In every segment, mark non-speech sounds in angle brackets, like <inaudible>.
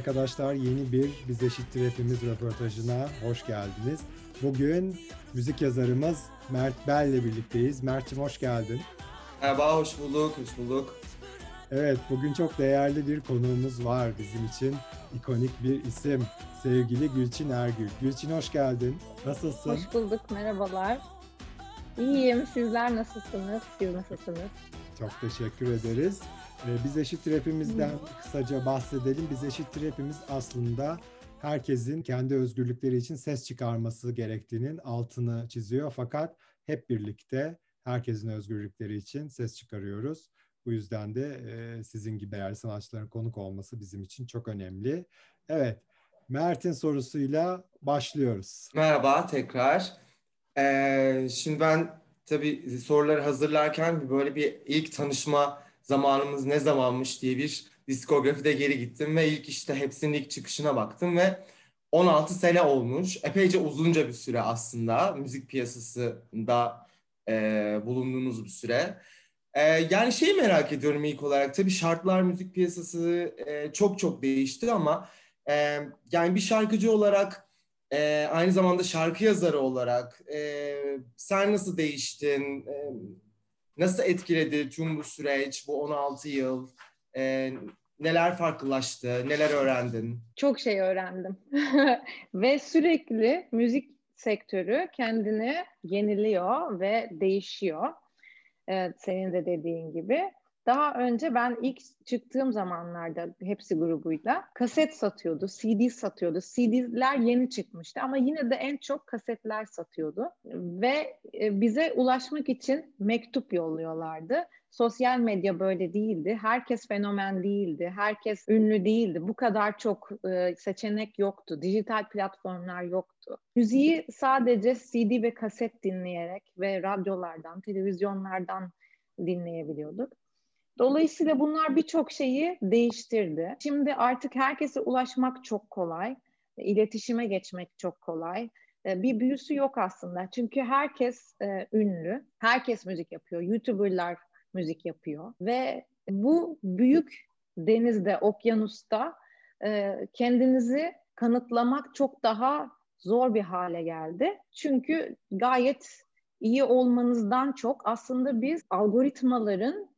arkadaşlar. Yeni bir Biz Eşittir Hepimiz röportajına hoş geldiniz. Bugün müzik yazarımız Mert Bell ile birlikteyiz. Mert'cim hoş geldin. Merhaba, hoş bulduk, hoş bulduk. Evet, bugün çok değerli bir konuğumuz var bizim için. ikonik bir isim. Sevgili Gülçin Ergül. Gülçin hoş geldin. Nasılsın? Hoş bulduk, merhabalar. İyiyim, sizler nasılsınız? Siz nasılsınız? Çok teşekkür ederiz. Ee, biz eşittir hepimizden kısaca bahsedelim. Biz eşittir hepimiz aslında herkesin kendi özgürlükleri için ses çıkarması gerektiğinin altını çiziyor. Fakat hep birlikte herkesin özgürlükleri için ses çıkarıyoruz. Bu yüzden de e, sizin gibi değerli sanatçıların konuk olması bizim için çok önemli. Evet, Mert'in sorusuyla başlıyoruz. Merhaba tekrar. Ee, şimdi ben tabii soruları hazırlarken böyle bir ilk tanışma zamanımız ne zamanmış diye bir diskografide geri gittim ve ilk işte hepsinin ilk çıkışına baktım ve 16 sene olmuş. Epeyce uzunca bir süre aslında müzik piyasasında e, bulunduğunuz bir süre. E, yani şeyi merak ediyorum ilk olarak tabii şartlar müzik piyasası e, çok çok değişti ama e, yani bir şarkıcı olarak e, aynı zamanda şarkı yazarı olarak e, sen nasıl değiştin? E, nasıl etkiledi tüm bu süreç, bu 16 yıl? E, neler farklılaştı, neler öğrendin? Çok şey öğrendim. <laughs> ve sürekli müzik sektörü kendini yeniliyor ve değişiyor. Evet, senin de dediğin gibi. Daha önce ben ilk çıktığım zamanlarda hepsi grubuyla kaset satıyordu, CD satıyordu. CD'ler yeni çıkmıştı ama yine de en çok kasetler satıyordu. Ve e, bize ulaşmak için mektup yolluyorlardı. Sosyal medya böyle değildi. Herkes fenomen değildi. Herkes ünlü değildi. Bu kadar çok e, seçenek yoktu. Dijital platformlar yoktu. Müziği sadece CD ve kaset dinleyerek ve radyolardan, televizyonlardan dinleyebiliyorduk. Dolayısıyla bunlar birçok şeyi değiştirdi. Şimdi artık herkese ulaşmak çok kolay, iletişime geçmek çok kolay. E, bir büyüsü yok aslında. Çünkü herkes e, ünlü, herkes müzik yapıyor. YouTuber'lar müzik yapıyor ve bu büyük denizde, okyanusta e, kendinizi kanıtlamak çok daha zor bir hale geldi. Çünkü gayet iyi olmanızdan çok aslında biz algoritmaların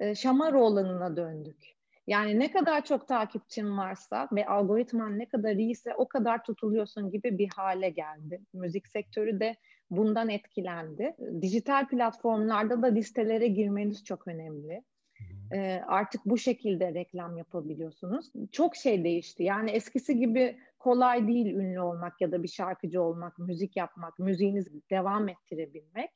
e, Şamaroğlan'ına döndük. Yani ne kadar çok takipçin varsa ve algoritman ne kadar iyiyse o kadar tutuluyorsun gibi bir hale geldi. Müzik sektörü de bundan etkilendi. Dijital platformlarda da listelere girmeniz çok önemli. Ee, artık bu şekilde reklam yapabiliyorsunuz. Çok şey değişti. Yani eskisi gibi kolay değil ünlü olmak ya da bir şarkıcı olmak, müzik yapmak, müziğinizi devam ettirebilmek.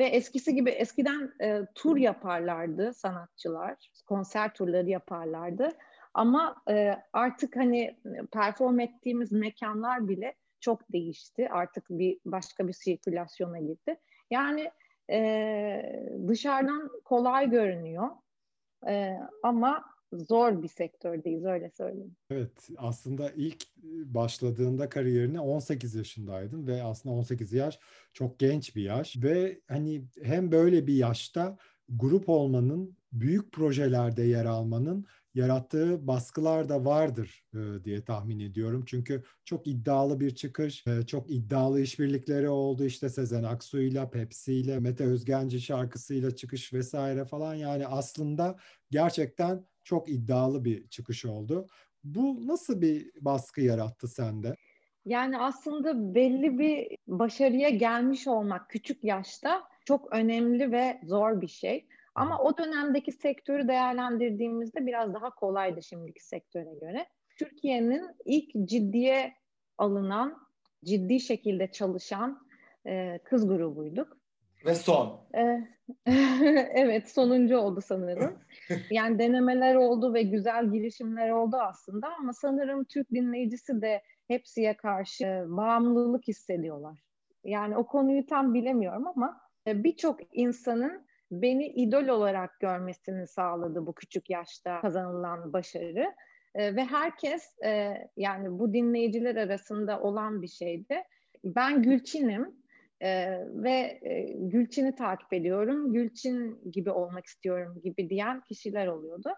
Ve eskisi gibi eskiden e, tur yaparlardı sanatçılar, konser turları yaparlardı. Ama e, artık hani perform ettiğimiz mekanlar bile çok değişti. Artık bir başka bir sirkülasyona girdi. Yani e, dışarıdan kolay görünüyor e, ama zor bir sektördeyiz öyle söyleyeyim. Evet aslında ilk başladığında kariyerine 18 yaşındaydın ve aslında 18 yaş çok genç bir yaş ve hani hem böyle bir yaşta grup olmanın büyük projelerde yer almanın yarattığı baskılar da vardır e, diye tahmin ediyorum. Çünkü çok iddialı bir çıkış, e, çok iddialı işbirlikleri oldu. İşte Sezen Aksu'yla, Pepsi'yle, Mete Özgenci şarkısıyla çıkış vesaire falan. Yani aslında gerçekten çok iddialı bir çıkış oldu. Bu nasıl bir baskı yarattı sende? Yani aslında belli bir başarıya gelmiş olmak küçük yaşta çok önemli ve zor bir şey. Ama o dönemdeki sektörü değerlendirdiğimizde biraz daha kolaydı şimdiki sektöre göre. Türkiye'nin ilk ciddiye alınan, ciddi şekilde çalışan e, kız grubuyduk. Ve son. E, <laughs> evet sonuncu oldu sanırım. <laughs> Yani denemeler oldu ve güzel girişimler oldu aslında ama sanırım Türk dinleyicisi de hepsiye karşı bağımlılık hissediyorlar. Yani o konuyu tam bilemiyorum ama e, birçok insanın beni idol olarak görmesini sağladı bu küçük yaşta kazanılan başarı. E, ve herkes e, yani bu dinleyiciler arasında olan bir şeydi. Ben Gülçin'im e, ve e, Gülçin'i takip ediyorum. Gülçin gibi olmak istiyorum gibi diyen kişiler oluyordu.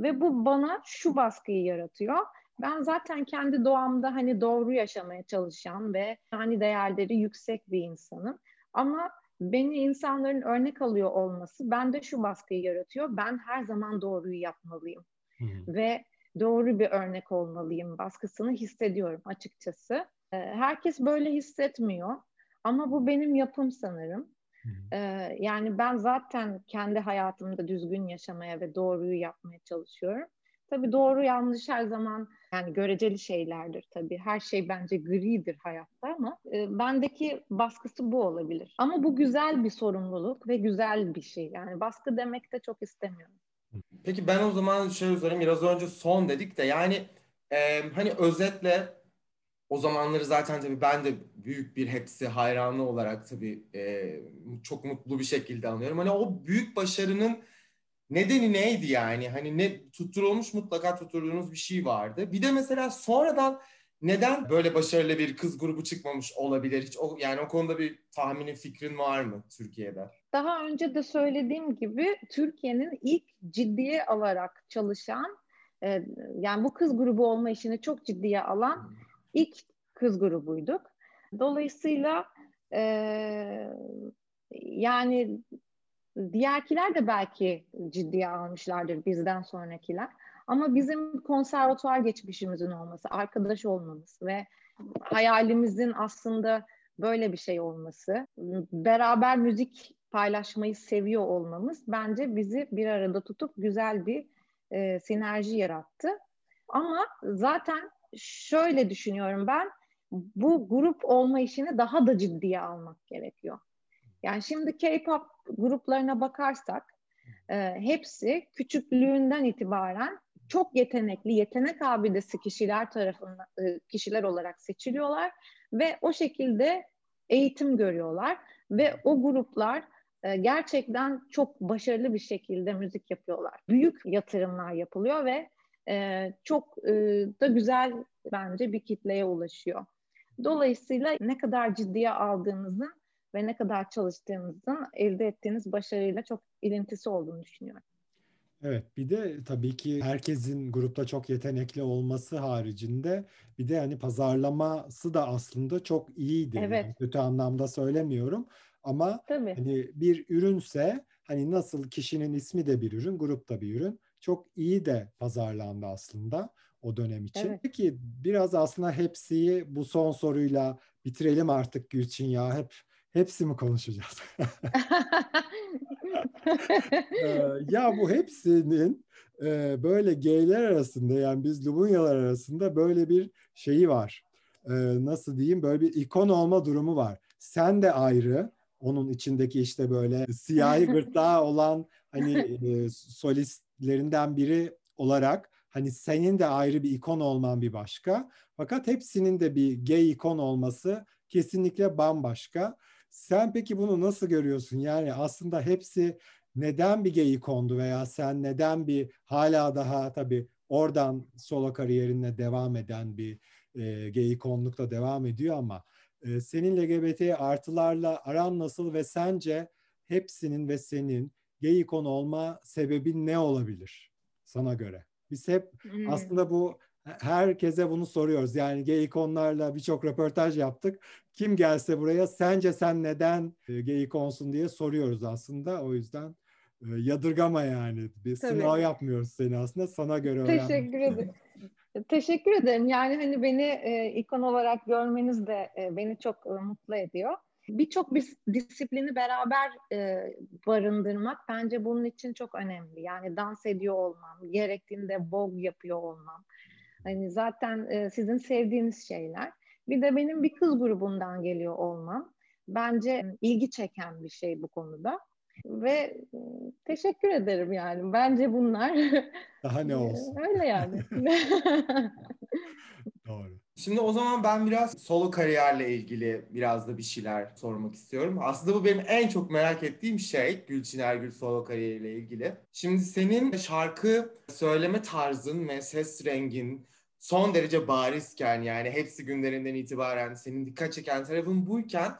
Ve bu bana şu baskıyı yaratıyor. Ben zaten kendi doğamda hani doğru yaşamaya çalışan ve hani değerleri yüksek bir insanım. Ama beni insanların örnek alıyor olması bende şu baskıyı yaratıyor. Ben her zaman doğruyu yapmalıyım. Hı-hı. Ve doğru bir örnek olmalıyım baskısını hissediyorum açıkçası. Ee, herkes böyle hissetmiyor ama bu benim yapım sanırım. Ee, yani ben zaten kendi hayatımda düzgün yaşamaya ve doğruyu yapmaya çalışıyorum. Tabii doğru yanlış her zaman yani göreceli şeylerdir tabii. Her şey bence gridir hayatta ama e, bendeki baskısı bu olabilir. Ama bu güzel bir sorumluluk ve güzel bir şey. Yani baskı demek de çok istemiyorum. Peki ben o zaman şöyle sorayım. Biraz önce son dedik de yani e, hani özetle o zamanları zaten tabii ben de büyük bir hepsi hayranı olarak tabii e, çok mutlu bir şekilde anlıyorum. Hani o büyük başarının nedeni neydi yani? Hani ne tutturulmuş mutlaka tutturduğunuz bir şey vardı. Bir de mesela sonradan neden böyle başarılı bir kız grubu çıkmamış olabilir? Hiç o, yani o konuda bir tahminin fikrin var mı Türkiye'de? Daha önce de söylediğim gibi Türkiye'nin ilk ciddiye alarak çalışan e, yani bu kız grubu olma işini çok ciddiye alan hmm. İlk kız grubuyduk. Dolayısıyla e, yani Diğerkiler de belki ciddiye almışlardır bizden sonrakiler. Ama bizim konservatuvar geçmişimizin olması, arkadaş olmamız ve hayalimizin aslında böyle bir şey olması, beraber müzik paylaşmayı seviyor olmamız bence bizi bir arada tutup güzel bir e, sinerji yarattı. Ama zaten şöyle düşünüyorum ben, bu grup olma işini daha da ciddiye almak gerekiyor. Yani şimdi K-pop gruplarına bakarsak e, hepsi küçüklüğünden itibaren çok yetenekli, yetenek abidesi kişiler tarafından e, kişiler olarak seçiliyorlar ve o şekilde eğitim görüyorlar ve o gruplar e, gerçekten çok başarılı bir şekilde müzik yapıyorlar. Büyük yatırımlar yapılıyor ve e, çok e, da güzel bence bir kitleye ulaşıyor. Dolayısıyla ne kadar ciddiye aldığınızın ve ne kadar çalıştığınızın elde ettiğiniz başarıyla çok ilintisi olduğunu düşünüyorum. Evet bir de tabii ki herkesin grupta çok yetenekli olması haricinde bir de hani pazarlaması da aslında çok iyiydi. Evet. Yani kötü anlamda söylemiyorum ama tabii. hani bir ürünse hani nasıl kişinin ismi de bir ürün, grup da bir ürün. Çok iyi de pazarlandı aslında o dönem için. Evet. Peki biraz aslında hepsiyi bu son soruyla bitirelim artık Gülçin ya. Hep Hepsi mi konuşacağız? <laughs> Ee, ya bu hepsinin e, böyle geyler arasında yani biz Lubunyalar arasında böyle bir şeyi var. Ee, nasıl diyeyim böyle bir ikon olma durumu var. Sen de ayrı onun içindeki işte böyle <laughs> siyahi gırtlağı olan hani e, solistlerinden biri olarak hani senin de ayrı bir ikon olman bir başka. Fakat hepsinin de bir gay ikon olması kesinlikle bambaşka. Sen peki bunu nasıl görüyorsun? Yani aslında hepsi neden bir gay kondu veya sen neden bir hala daha tabii oradan solo kariyerine devam eden bir e, gay ikonlukla devam ediyor ama e, senin LGBT artılarla aran nasıl ve sence hepsinin ve senin gay ikon olma sebebin ne olabilir sana göre? Biz hep hmm. aslında bu herkese bunu soruyoruz. Yani gay ikonlarla birçok röportaj yaptık. Kim gelse buraya sence sen neden e, gay ikonsun diye soruyoruz aslında. O yüzden e, yadırgama yani. Bir Tabii. sınav yapmıyoruz seni aslında. Sana göre öğrenmek. Teşekkür ederim. Teşekkür ederim. Yani hani beni e, ikon olarak görmeniz de e, beni çok e, mutlu ediyor. Birçok bir disiplini beraber e, barındırmak bence bunun için çok önemli. Yani dans ediyor olmam, gerektiğinde vogue yapıyor olmam, Hani zaten e, sizin sevdiğiniz şeyler. Bir de benim bir kız grubundan geliyor olmam. Bence ilgi çeken bir şey bu konuda. Ve teşekkür ederim yani. Bence bunlar. <laughs> Daha ne olsun. <laughs> Öyle yani. <laughs> Doğru. Şimdi o zaman ben biraz solo kariyerle ilgili biraz da bir şeyler sormak istiyorum. Aslında bu benim en çok merak ettiğim şey Gülçin Ergül solo kariyeriyle ilgili. Şimdi senin şarkı söyleme tarzın ve ses rengin son derece barizken yani hepsi günlerinden itibaren senin dikkat çeken tarafın buyken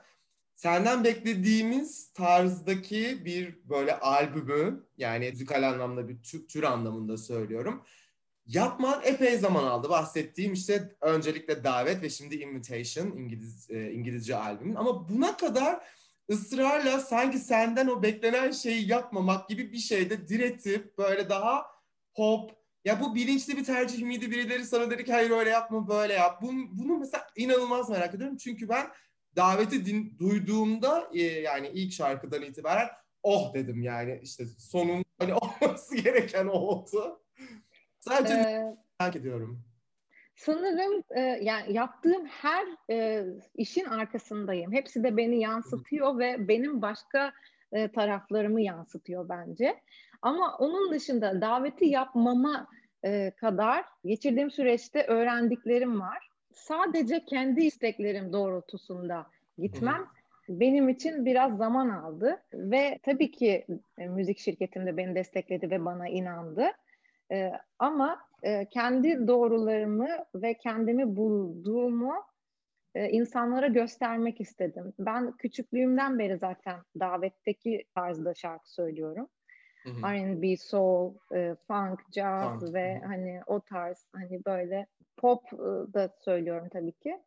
senden beklediğimiz tarzdaki bir böyle albümü yani müzikal anlamda bir tür, tür anlamında söylüyorum. Yapman epey zaman aldı. Bahsettiğim işte öncelikle davet ve şimdi invitation İngiliz e, İngilizce albümün ama buna kadar ısrarla sanki senden o beklenen şeyi yapmamak gibi bir şeyde diretip böyle daha pop ya bu bilinçli bir tercih miydi? Birileri sana dedi ki hayır öyle yapma böyle yap. Bunu, bunu mesela inanılmaz merak ediyorum. Çünkü ben daveti din, duyduğumda e, yani ilk şarkıdan itibaren oh dedim yani işte sonun hani <laughs> olması gereken oldu. Sadece ee, merak ediyorum. Sanırım e, yani yaptığım her e, işin arkasındayım. Hepsi de beni yansıtıyor ve benim başka e, taraflarımı yansıtıyor bence. Ama onun dışında daveti yapmama e, kadar geçirdiğim süreçte öğrendiklerim var. Sadece kendi isteklerim doğrultusunda gitmem benim için biraz zaman aldı ve tabii ki e, müzik şirketim de beni destekledi ve bana inandı. E, ama e, kendi doğrularımı ve kendimi bulduğumu e, insanlara göstermek istedim. Ben küçüklüğümden beri zaten davetteki tarzda şarkı söylüyorum. R&B, soul, e, funk, jazz funk. ve hani o tarz hani böyle pop e, da söylüyorum tabii ki.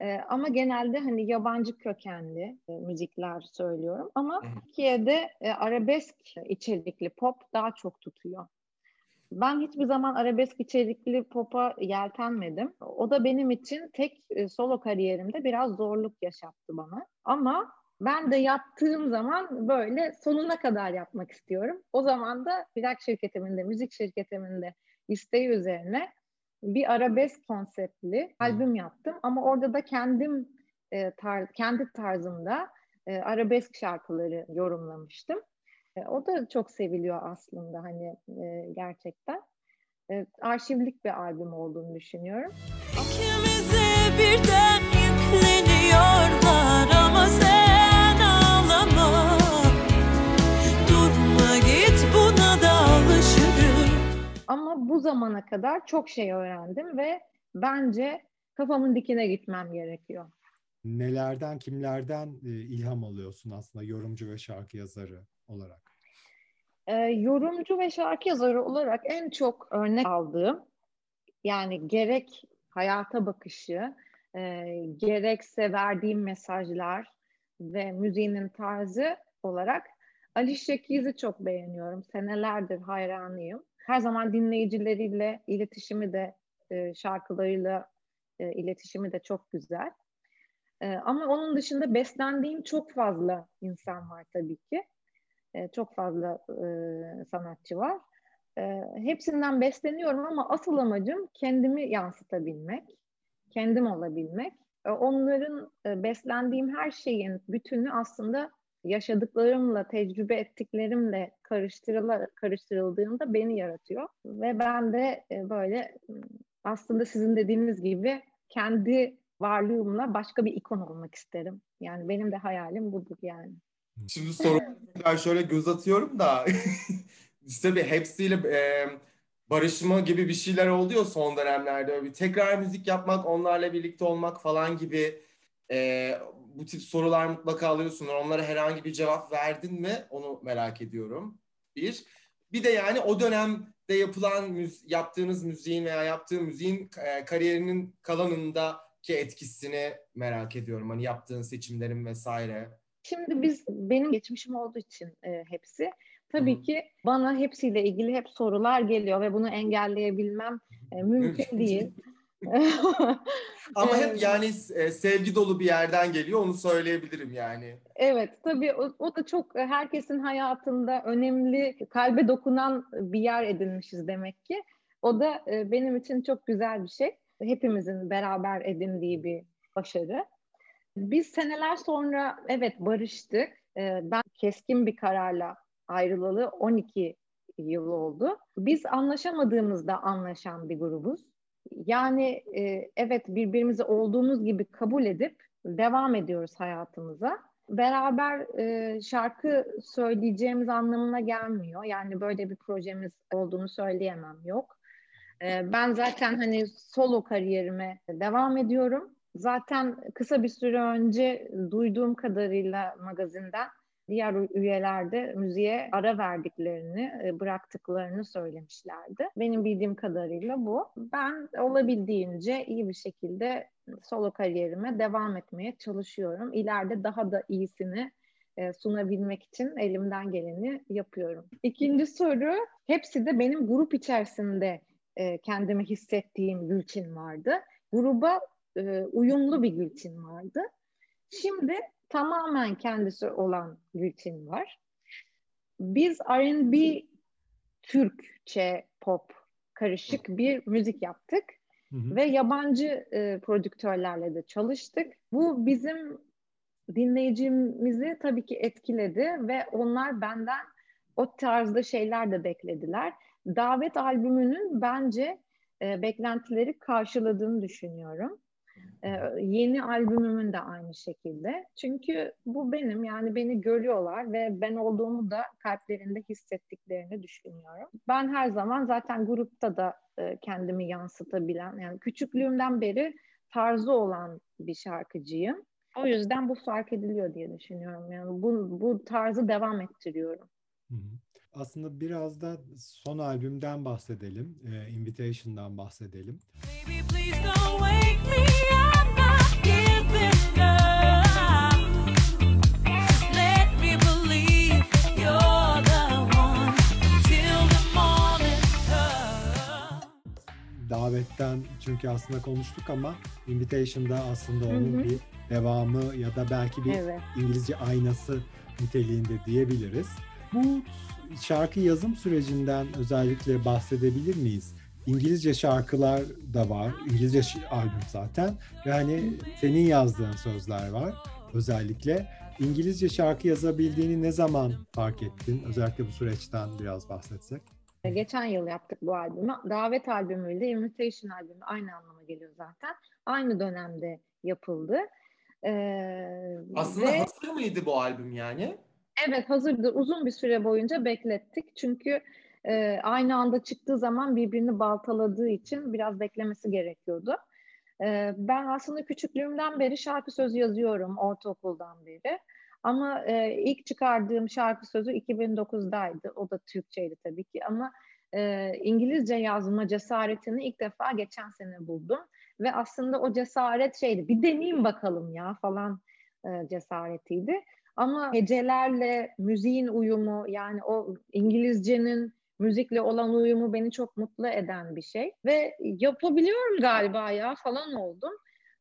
E, ama genelde hani yabancı kökenli e, müzikler söylüyorum. Ama Türkiye'de e, arabesk içerikli pop daha çok tutuyor. Ben hiçbir zaman arabesk içerikli pop'a yeltenmedim. O da benim için tek e, solo kariyerimde biraz zorluk yaşattı bana. Ama ben de yaptığım zaman böyle sonuna kadar yapmak istiyorum. O zaman da plak şirketimin de, müzik şirketimin de isteği üzerine bir arabesk konseptli albüm yaptım. Ama orada da kendim e, tar kendi tarzımda e, arabesk şarkıları yorumlamıştım. E, o da çok seviliyor aslında hani e, gerçekten. E, arşivlik bir albüm olduğunu düşünüyorum. Zamana kadar çok şey öğrendim ve bence kafamın dikine gitmem gerekiyor. Nelerden, kimlerden ilham alıyorsun aslında yorumcu ve şarkı yazarı olarak? E, yorumcu ve şarkı yazarı olarak en çok örnek aldığım yani gerek hayata bakışı, e, gerekse verdiğim mesajlar ve müziğinin tarzı olarak Ali Şekiz'i çok beğeniyorum. Senelerdir hayranıyım. Her zaman dinleyicileriyle iletişimi de e, şarkılarıyla e, iletişimi de çok güzel. E, ama onun dışında beslendiğim çok fazla insan var tabii ki. E, çok fazla e, sanatçı var. E, hepsinden besleniyorum ama asıl amacım kendimi yansıtabilmek, kendim olabilmek. E, onların e, beslendiğim her şeyin bütünü aslında yaşadıklarımla, tecrübe ettiklerimle karıştırıldığında beni yaratıyor. Ve ben de e, böyle aslında sizin dediğiniz gibi kendi varlığımla başka bir ikon olmak isterim. Yani benim de hayalim budur yani. Şimdi sorular şöyle göz atıyorum da <laughs> işte bir hepsiyle e, barışma gibi bir şeyler oluyor son dönemlerde. Bir tekrar müzik yapmak, onlarla birlikte olmak falan gibi e, bu tip sorular mutlaka alıyorsunlar. Onlara herhangi bir cevap verdin mi? Onu merak ediyorum. Bir. Bir de yani o dönemde yapılan müz- yaptığınız müziğin veya yaptığı müziğin e, kariyerinin kalanındaki etkisini merak ediyorum. Hani yaptığın seçimlerin vesaire. Şimdi biz benim geçmişim olduğu için e, hepsi tabii Hı. ki bana hepsiyle ilgili hep sorular geliyor ve bunu engelleyebilmem e, mümkün değil. <laughs> <laughs> Ama hep yani e, sevgi dolu bir yerden geliyor onu söyleyebilirim yani. Evet tabii o, o da çok herkesin hayatında önemli kalbe dokunan bir yer edinmişiz demek ki. O da e, benim için çok güzel bir şey. Hepimizin beraber edindiği bir başarı. Biz seneler sonra evet barıştık. Ben keskin bir kararla ayrılalı 12 yıl oldu. Biz anlaşamadığımızda anlaşan bir grubuz. Yani e, evet birbirimizi olduğumuz gibi kabul edip devam ediyoruz hayatımıza. Beraber e, şarkı söyleyeceğimiz anlamına gelmiyor. Yani böyle bir projemiz olduğunu söyleyemem yok. E, ben zaten hani solo kariyerime devam ediyorum zaten kısa bir süre önce duyduğum kadarıyla magazinden diğer üyelerde müziğe ara verdiklerini, e, bıraktıklarını söylemişlerdi. Benim bildiğim kadarıyla bu. Ben olabildiğince iyi bir şekilde solo kariyerime devam etmeye çalışıyorum. İleride daha da iyisini e, sunabilmek için elimden geleni yapıyorum. İkinci soru, hepsi de benim grup içerisinde e, kendimi hissettiğim Gülçin vardı. Gruba uyumlu bir Gülçin vardı. Şimdi tamamen kendisi olan Gülçin var. Biz R&B Türkçe pop karışık bir müzik yaptık. Hı hı. Ve yabancı e, prodüktörlerle de çalıştık. Bu bizim dinleyicimizi tabii ki etkiledi ve onlar benden o tarzda şeyler de beklediler. Davet albümünün bence e, beklentileri karşıladığını düşünüyorum. Ee, yeni albümümün de aynı şekilde. Çünkü bu benim yani beni görüyorlar ve ben olduğumu da kalplerinde hissettiklerini düşünüyorum. Ben her zaman zaten grupta da e, kendimi yansıtabilen yani küçüklüğümden beri tarzı olan bir şarkıcıyım. O yüzden bu fark ediliyor diye düşünüyorum. Yani bu, bu tarzı devam ettiriyorum. Aslında biraz da son albümden bahsedelim. E, Invitation'dan bahsedelim. Baby, please don't wake me davetten çünkü aslında konuştuk ama Invitation'da aslında onun hı hı. bir devamı ya da belki bir evet. İngilizce aynası niteliğinde diyebiliriz. Bu şarkı yazım sürecinden özellikle bahsedebilir miyiz? İngilizce şarkılar da var. İngilizce albüm zaten. Ve hani senin yazdığın sözler var özellikle. İngilizce şarkı yazabildiğini ne zaman fark ettin? Özellikle bu süreçten biraz bahsetsek. Geçen yıl yaptık bu albümü. Davet albümüyle Invitation albümü aynı anlama geliyor zaten. Aynı dönemde yapıldı. Ee, Aslında ve... hazır mıydı bu albüm yani? Evet hazırdı. Uzun bir süre boyunca beklettik. Çünkü e, aynı anda çıktığı zaman birbirini baltaladığı için biraz beklemesi gerekiyordu. E, ben aslında küçüklüğümden beri şarkı sözü yazıyorum ortaokuldan beri. Ama e, ilk çıkardığım şarkı sözü 2009'daydı. O da Türkçeydi tabii ki ama e, İngilizce yazma cesaretini ilk defa geçen sene buldum. Ve aslında o cesaret şeydi bir deneyeyim bakalım ya falan e, cesaretiydi. Ama hecelerle müziğin uyumu yani o İngilizcenin müzikle olan uyumu beni çok mutlu eden bir şey. Ve yapabiliyorum galiba ya falan oldum.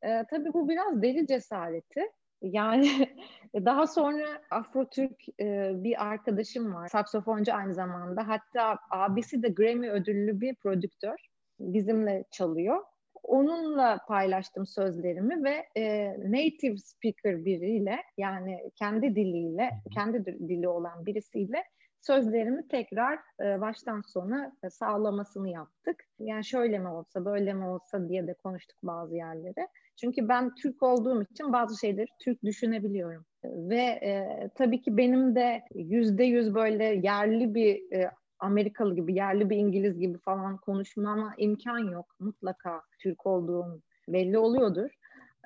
Ee, tabii bu biraz deli cesareti. Yani <laughs> daha sonra Afro-Türk e, bir arkadaşım var. Saksofoncu aynı zamanda. Hatta abisi de Grammy ödüllü bir prodüktör. Bizimle çalıyor. Onunla paylaştım sözlerimi ve e, native speaker biriyle yani kendi diliyle, kendi dili olan birisiyle sözlerimi tekrar e, baştan sona e, sağlamasını yaptık. Yani şöyle mi olsa, böyle mi olsa diye de konuştuk bazı yerlere. Çünkü ben Türk olduğum için bazı şeyleri Türk düşünebiliyorum. Ve e, tabii ki benim de yüzde yüz böyle yerli bir e, Amerikalı gibi, yerli bir İngiliz gibi falan konuşmama imkan yok. Mutlaka Türk olduğum belli oluyordur.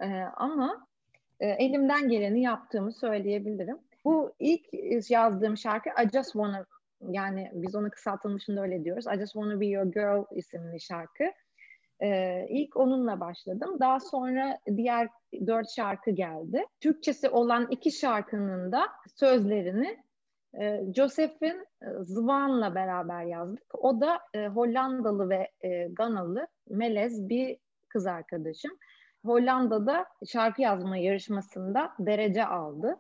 E, ama e, elimden geleni yaptığımı söyleyebilirim. Bu ilk yazdığım şarkı I Just Wanna yani biz onu kısaltılmışında öyle diyoruz. I Just Wanna Be Your Girl isimli şarkı. Ee, ilk onunla başladım. Daha sonra diğer dört şarkı geldi. Türkçesi olan iki şarkının da sözlerini e, Joseph'in e, Zvan'la beraber yazdık. O da e, Hollandalı ve e, Ganalı melez bir kız arkadaşım. Hollanda'da şarkı yazma yarışmasında derece aldı.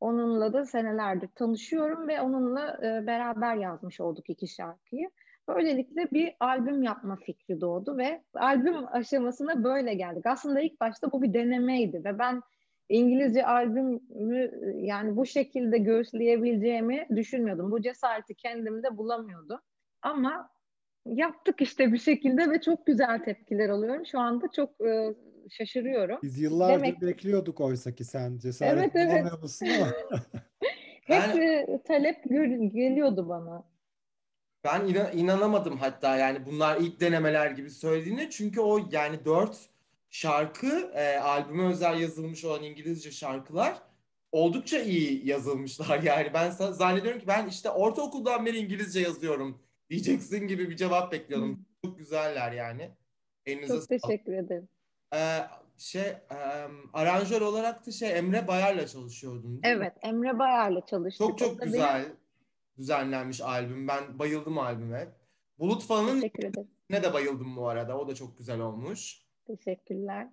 Onunla da senelerdir tanışıyorum ve onunla e, beraber yazmış olduk iki şarkıyı. Böylelikle bir albüm yapma fikri doğdu ve albüm aşamasına böyle geldik. Aslında ilk başta bu bir denemeydi ve ben İngilizce albümü yani bu şekilde göğüsleyebileceğimi düşünmüyordum. Bu cesareti kendimde bulamıyordum. Ama yaptık işte bir şekilde ve çok güzel tepkiler alıyorum. Şu anda çok e, şaşırıyorum. Biz yıllardır Demek... bekliyorduk oysa ki sen cesaret evet, evet. bulamıyor musun ama. <laughs> Hep ben, e, talep geliyordu bana. Ben inan, inanamadım hatta yani bunlar ilk denemeler gibi söylediğine çünkü o yani dört şarkı, e, albüme özel yazılmış olan İngilizce şarkılar oldukça iyi yazılmışlar. <laughs> Yani ben zannediyorum ki ben işte ortaokuldan beri İngilizce yazıyorum diyeceksin gibi bir cevap bekliyordum. Çok güzeller yani. Elinize Çok teşekkür ederim. Ee, şey um, aranjör olarak da şey Emre Bayar'la çalışıyordun. Evet? Emre Bayar'la çalıştık. Çok çok güzel benim... düzenlenmiş albüm. Ben bayıldım albüme. Bulut Falan'ın ne de bayıldım bu arada. O da çok güzel olmuş. Teşekkürler.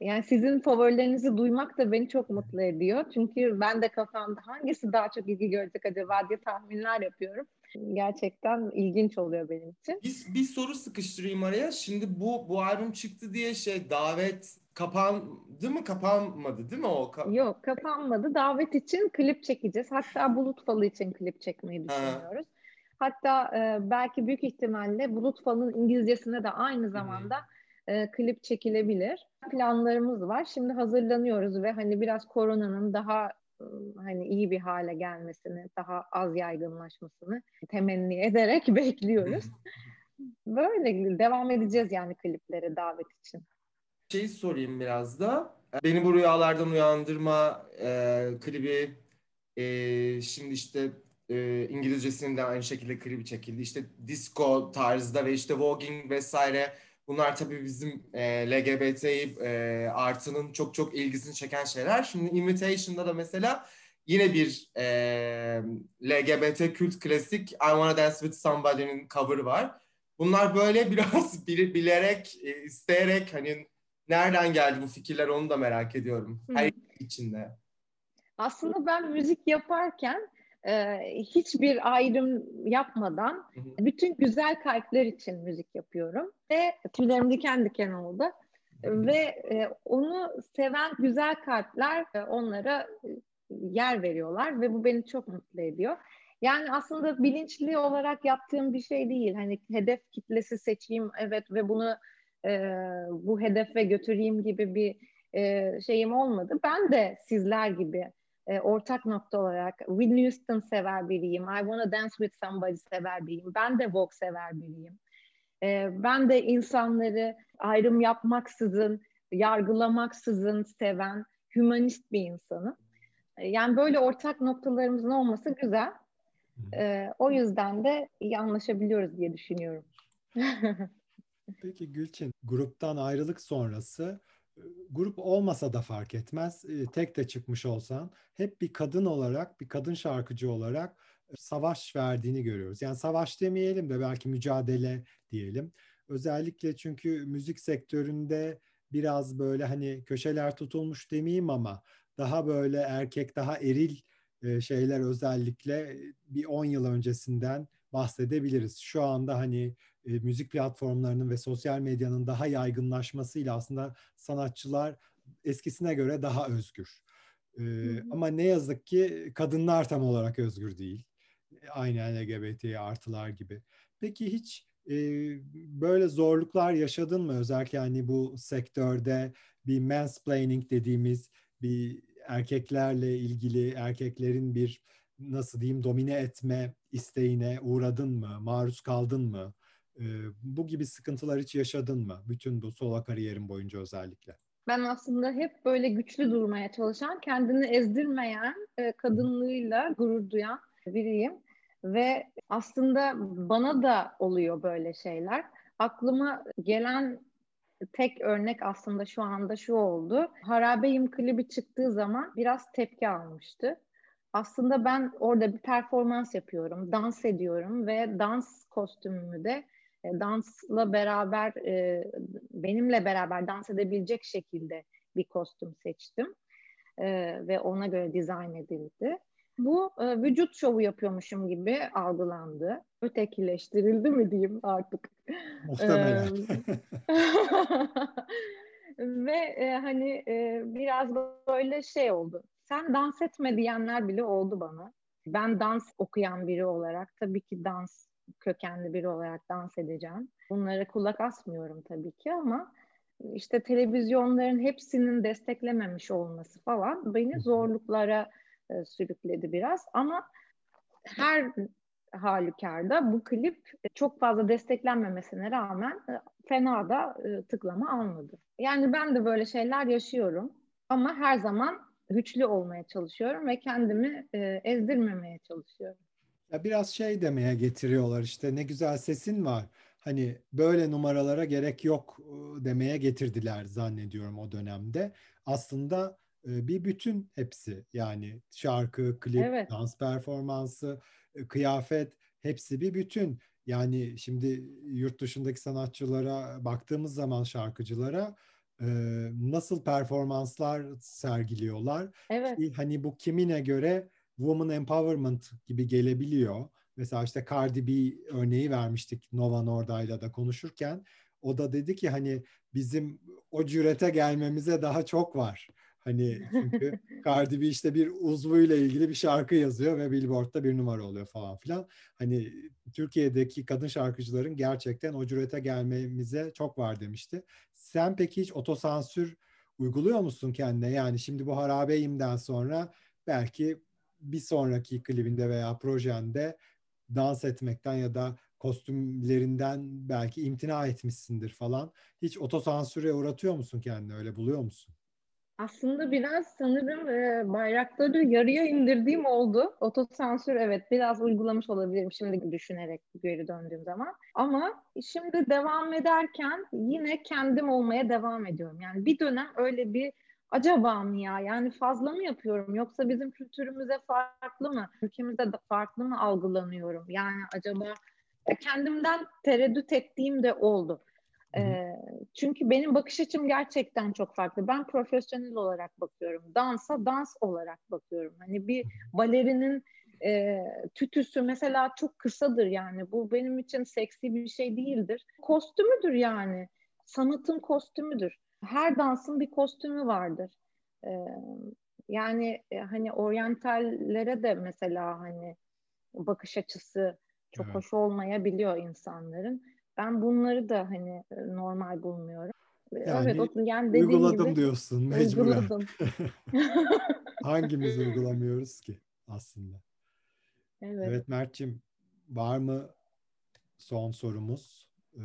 Yani sizin favorilerinizi duymak da beni çok mutlu ediyor. Çünkü ben de kafamda hangisi daha çok ilgi görecek acaba diye tahminler yapıyorum. Gerçekten ilginç oluyor benim için. Bir, bir soru sıkıştırayım araya. Şimdi bu bu albüm çıktı diye şey davet kapandı mı kapanmadı değil mi o? Ka- Yok kapanmadı. Davet için klip çekeceğiz. Hatta Bulut Falı için klip çekmeyi düşünüyoruz. Ha. Hatta e, belki büyük ihtimalle Bulut Falı'nın İngilizcesine de aynı zamanda e, klip çekilebilir. Planlarımız var. Şimdi hazırlanıyoruz ve hani biraz koronanın daha hani iyi bir hale gelmesini, daha az yaygınlaşmasını temenni ederek <laughs> bekliyoruz. Böyle devam edeceğiz yani kliplere davet için. Şey sorayım biraz da. Beni bu rüyalardan uyandırma e, klibi e, şimdi işte e, İngilizcesinin aynı şekilde klibi çekildi. İşte disco tarzda ve işte voguing vesaire Bunlar tabii bizim e, LGBT e, artının çok çok ilgisini çeken şeyler. Şimdi Invitation'da da mesela yine bir e, LGBT kült klasik I Wanna Dance With Somebody'nin cover'ı var. Bunlar böyle <laughs> biraz bilerek, e, isteyerek hani nereden geldi bu fikirler onu da merak ediyorum. Her içinde. Aslında ben müzik yaparken e, hiçbir ayrım yapmadan hı hı. bütün güzel kalpler için müzik yapıyorum ve tüylerim diken diken oldu hı. ve e, onu seven güzel kalpler e, onlara yer veriyorlar ve bu beni çok mutlu ediyor. Yani aslında bilinçli olarak yaptığım bir şey değil. Hani hedef kitlesi seçeyim evet ve bunu e, bu hedefe götüreyim gibi bir e, şeyim olmadı. Ben de sizler gibi e, ortak nokta olarak Whitney Houston sever biriyim. I Wanna Dance With Somebody sever biriyim. Ben de Vogue sever biriyim. E, ben de insanları ayrım yapmaksızın, yargılamaksızın seven, humanist bir insanım. E, yani böyle ortak noktalarımızın olması güzel. E, o yüzden de iyi anlaşabiliyoruz diye düşünüyorum. <laughs> Peki Gülçin, gruptan ayrılık sonrası grup olmasa da fark etmez. Tek de çıkmış olsan hep bir kadın olarak, bir kadın şarkıcı olarak savaş verdiğini görüyoruz. Yani savaş demeyelim de belki mücadele diyelim. Özellikle çünkü müzik sektöründe biraz böyle hani köşeler tutulmuş demeyeyim ama daha böyle erkek, daha eril şeyler özellikle bir 10 yıl öncesinden bahsedebiliriz. Şu anda hani e, müzik platformlarının ve sosyal medyanın daha yaygınlaşmasıyla aslında sanatçılar eskisine göre daha özgür. E, ama ne yazık ki kadınlar tam olarak özgür değil. Aynı LGBT artılar gibi. Peki hiç e, böyle zorluklar yaşadın mı? Özellikle hani bu sektörde bir mansplaining dediğimiz bir erkeklerle ilgili erkeklerin bir nasıl diyeyim domine etme isteğine uğradın mı? Maruz kaldın mı? E, bu gibi sıkıntılar hiç yaşadın mı? Bütün bu solo kariyerin boyunca özellikle. Ben aslında hep böyle güçlü durmaya çalışan, kendini ezdirmeyen, e, kadınlığıyla gurur duyan biriyim. Ve aslında bana da oluyor böyle şeyler. Aklıma gelen tek örnek aslında şu anda şu oldu. Harabeyim klibi çıktığı zaman biraz tepki almıştı. Aslında ben orada bir performans yapıyorum, dans ediyorum ve dans kostümümü de dansla beraber e, benimle beraber dans edebilecek şekilde bir kostüm seçtim e, ve ona göre dizayn edildi. Bu vücut şovu yapıyormuşum gibi algılandı. Ötekileştirildi mi diyeyim artık. Muhtemelen. <laughs> ve hani biraz böyle şey oldu. Sen dans etme diyenler bile oldu bana. Ben dans okuyan biri olarak tabii ki dans kökenli biri olarak dans edeceğim. Bunlara kulak asmıyorum tabii ki ama işte televizyonların hepsinin desteklememiş olması falan beni zorluklara e, sürükledi biraz ama her halükarda bu klip çok fazla desteklenmemesine rağmen e, fena da e, tıklama almadı. Yani ben de böyle şeyler yaşıyorum ama her zaman güçlü olmaya çalışıyorum ve kendimi e, ezdirmemeye çalışıyorum. Ya biraz şey demeye getiriyorlar işte ne güzel sesin var. Hani böyle numaralara gerek yok demeye getirdiler zannediyorum o dönemde. Aslında bir bütün hepsi yani şarkı, klip, evet. dans performansı, kıyafet hepsi bir bütün. Yani şimdi yurt dışındaki sanatçılara baktığımız zaman şarkıcılara nasıl performanslar sergiliyorlar. Evet. Hani bu kimine göre woman empowerment gibi gelebiliyor. Mesela işte Cardi B örneği vermiştik Nova Norda'yla da konuşurken. O da dedi ki hani bizim o cürete gelmemize daha çok var. Hani çünkü <laughs> Cardi B işte bir uzvuyla ilgili bir şarkı yazıyor ve Billboard'da bir numara oluyor falan filan. Hani Türkiye'deki kadın şarkıcıların gerçekten o cürete gelmemize çok var demişti. Sen peki hiç otosansür uyguluyor musun kendine? Yani şimdi bu Harabeyim'den sonra belki bir sonraki klibinde veya projende dans etmekten ya da kostümlerinden belki imtina etmişsindir falan. Hiç otosansüre uğratıyor musun kendini? Öyle buluyor musun? Aslında biraz sanırım e, bayrakları yarıya indirdiğim oldu. Otosansür evet biraz uygulamış olabilirim şimdi düşünerek geri döndüğüm zaman. Ama şimdi devam ederken yine kendim olmaya devam ediyorum. Yani bir dönem öyle bir acaba mı ya? Yani fazla mı yapıyorum? Yoksa bizim kültürümüze farklı mı? Ülkemizde de farklı mı algılanıyorum? Yani acaba kendimden tereddüt ettiğim de oldu. E, çünkü benim bakış açım gerçekten çok farklı. Ben profesyonel olarak bakıyorum. Dansa dans olarak bakıyorum. Hani bir balerinin e, tütüsü mesela çok kısadır yani. Bu benim için seksi bir şey değildir. Kostümüdür yani. Sanatın kostümüdür her dansın bir kostümü vardır. Ee, yani e, hani oryantallere de mesela hani bakış açısı çok evet. hoş olmayabiliyor insanların. Ben bunları da hani e, normal bulmuyorum. Yani evet, o, yani uyguladım gibi, diyorsun mecburen. Uyguladım. <laughs> Hangimiz <laughs> uygulamıyoruz ki aslında? Evet. evet Mert'ciğim var mı son sorumuz? Ee,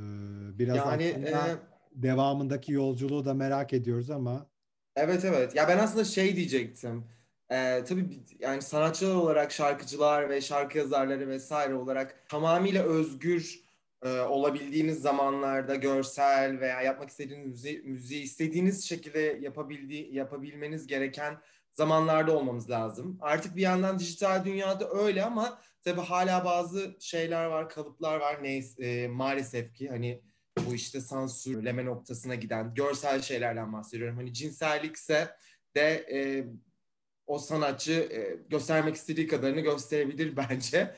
biraz yani, aslında... E devamındaki yolculuğu da merak ediyoruz ama. Evet evet. Ya ben aslında şey diyecektim. Ee, tabii yani sanatçılar olarak şarkıcılar ve şarkı yazarları vesaire olarak tamamıyla özgür e, olabildiğiniz zamanlarda görsel veya yapmak istediğiniz müziği, müziği istediğiniz şekilde yapabildiği yapabilmeniz gereken zamanlarda olmamız lazım. Artık bir yandan dijital dünyada öyle ama tabii hala bazı şeyler var, kalıplar var. Neyse e, maalesef ki hani bu işte sansürleme noktasına giden görsel şeylerden bahsediyorum. Hani cinsellikse de e, o sanatçı e, göstermek istediği kadarını gösterebilir <laughs> bence.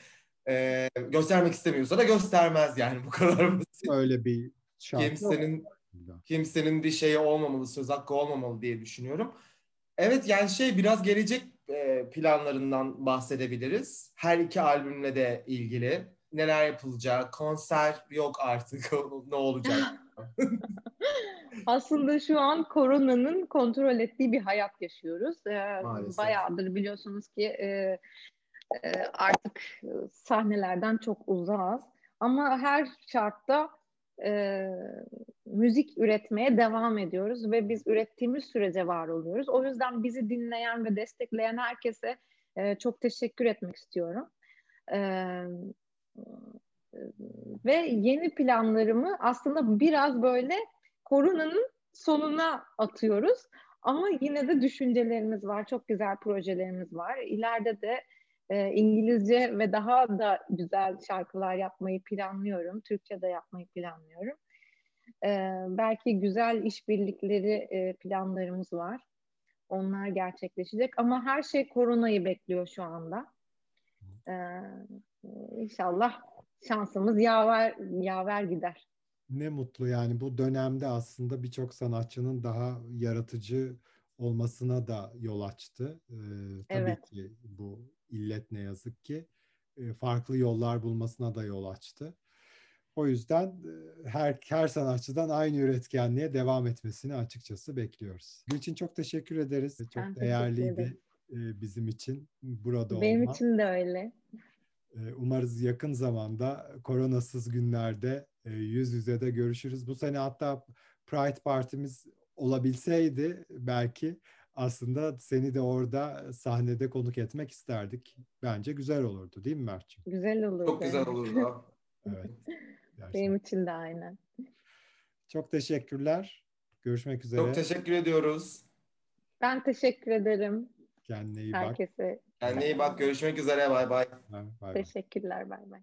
E, göstermek istemiyorsa da göstermez yani bu kadar basit. Öyle bir şart kimsenin kimsenin bir şeyi olmamalı, söz hakkı olmamalı diye düşünüyorum. Evet yani şey biraz gelecek e, planlarından bahsedebiliriz. Her iki albümle de ilgili neler yapılacak, konser yok artık <laughs> ne olacak? <laughs> Aslında şu an koronanın kontrol ettiği bir hayat yaşıyoruz. Ee, bayağıdır biliyorsunuz ki e, e, artık sahnelerden çok uzağız. Ama her şartta e, müzik üretmeye devam ediyoruz ve biz ürettiğimiz sürece var oluyoruz. O yüzden bizi dinleyen ve destekleyen herkese e, çok teşekkür etmek istiyorum. E, ve yeni planlarımı aslında biraz böyle koronanın sonuna atıyoruz. Ama yine de düşüncelerimiz var, çok güzel projelerimiz var. İleride de e, İngilizce ve daha da güzel şarkılar yapmayı planlıyorum. Türkçe de yapmayı planlıyorum. E, belki güzel işbirlikleri e, planlarımız var. Onlar gerçekleşecek ama her şey koronayı bekliyor şu anda. E, İnşallah şansımız yaver, yaver gider. Ne mutlu yani bu dönemde aslında birçok sanatçının daha yaratıcı olmasına da yol açtı. Ee, tabii evet. ki bu illet ne yazık ki e, farklı yollar bulmasına da yol açtı. O yüzden e, her her sanatçıdan aynı üretkenliğe devam etmesini açıkçası bekliyoruz. Gülçin çok teşekkür ederiz. Çok ben değerliydi e, bizim için burada Benim olma. için de öyle. E, umarız yakın zamanda koronasız günlerde e, yüz yüze de görüşürüz. Bu sene hatta Pride Partimiz olabilseydi belki aslında seni de orada sahnede konuk etmek isterdik. Bence güzel olurdu değil mi Mert'ciğim? Güzel olurdu. Çok güzel olurdu. <laughs> Evet. Gerçekten. Benim için de aynen. Çok teşekkürler. Görüşmek üzere. Çok teşekkür ediyoruz. Ben teşekkür ederim Kendine iyi bak. herkese. Kendine iyi bak. Görüşmek üzere. Bay bay. Bay bay. Teşekkürler. Bay bay.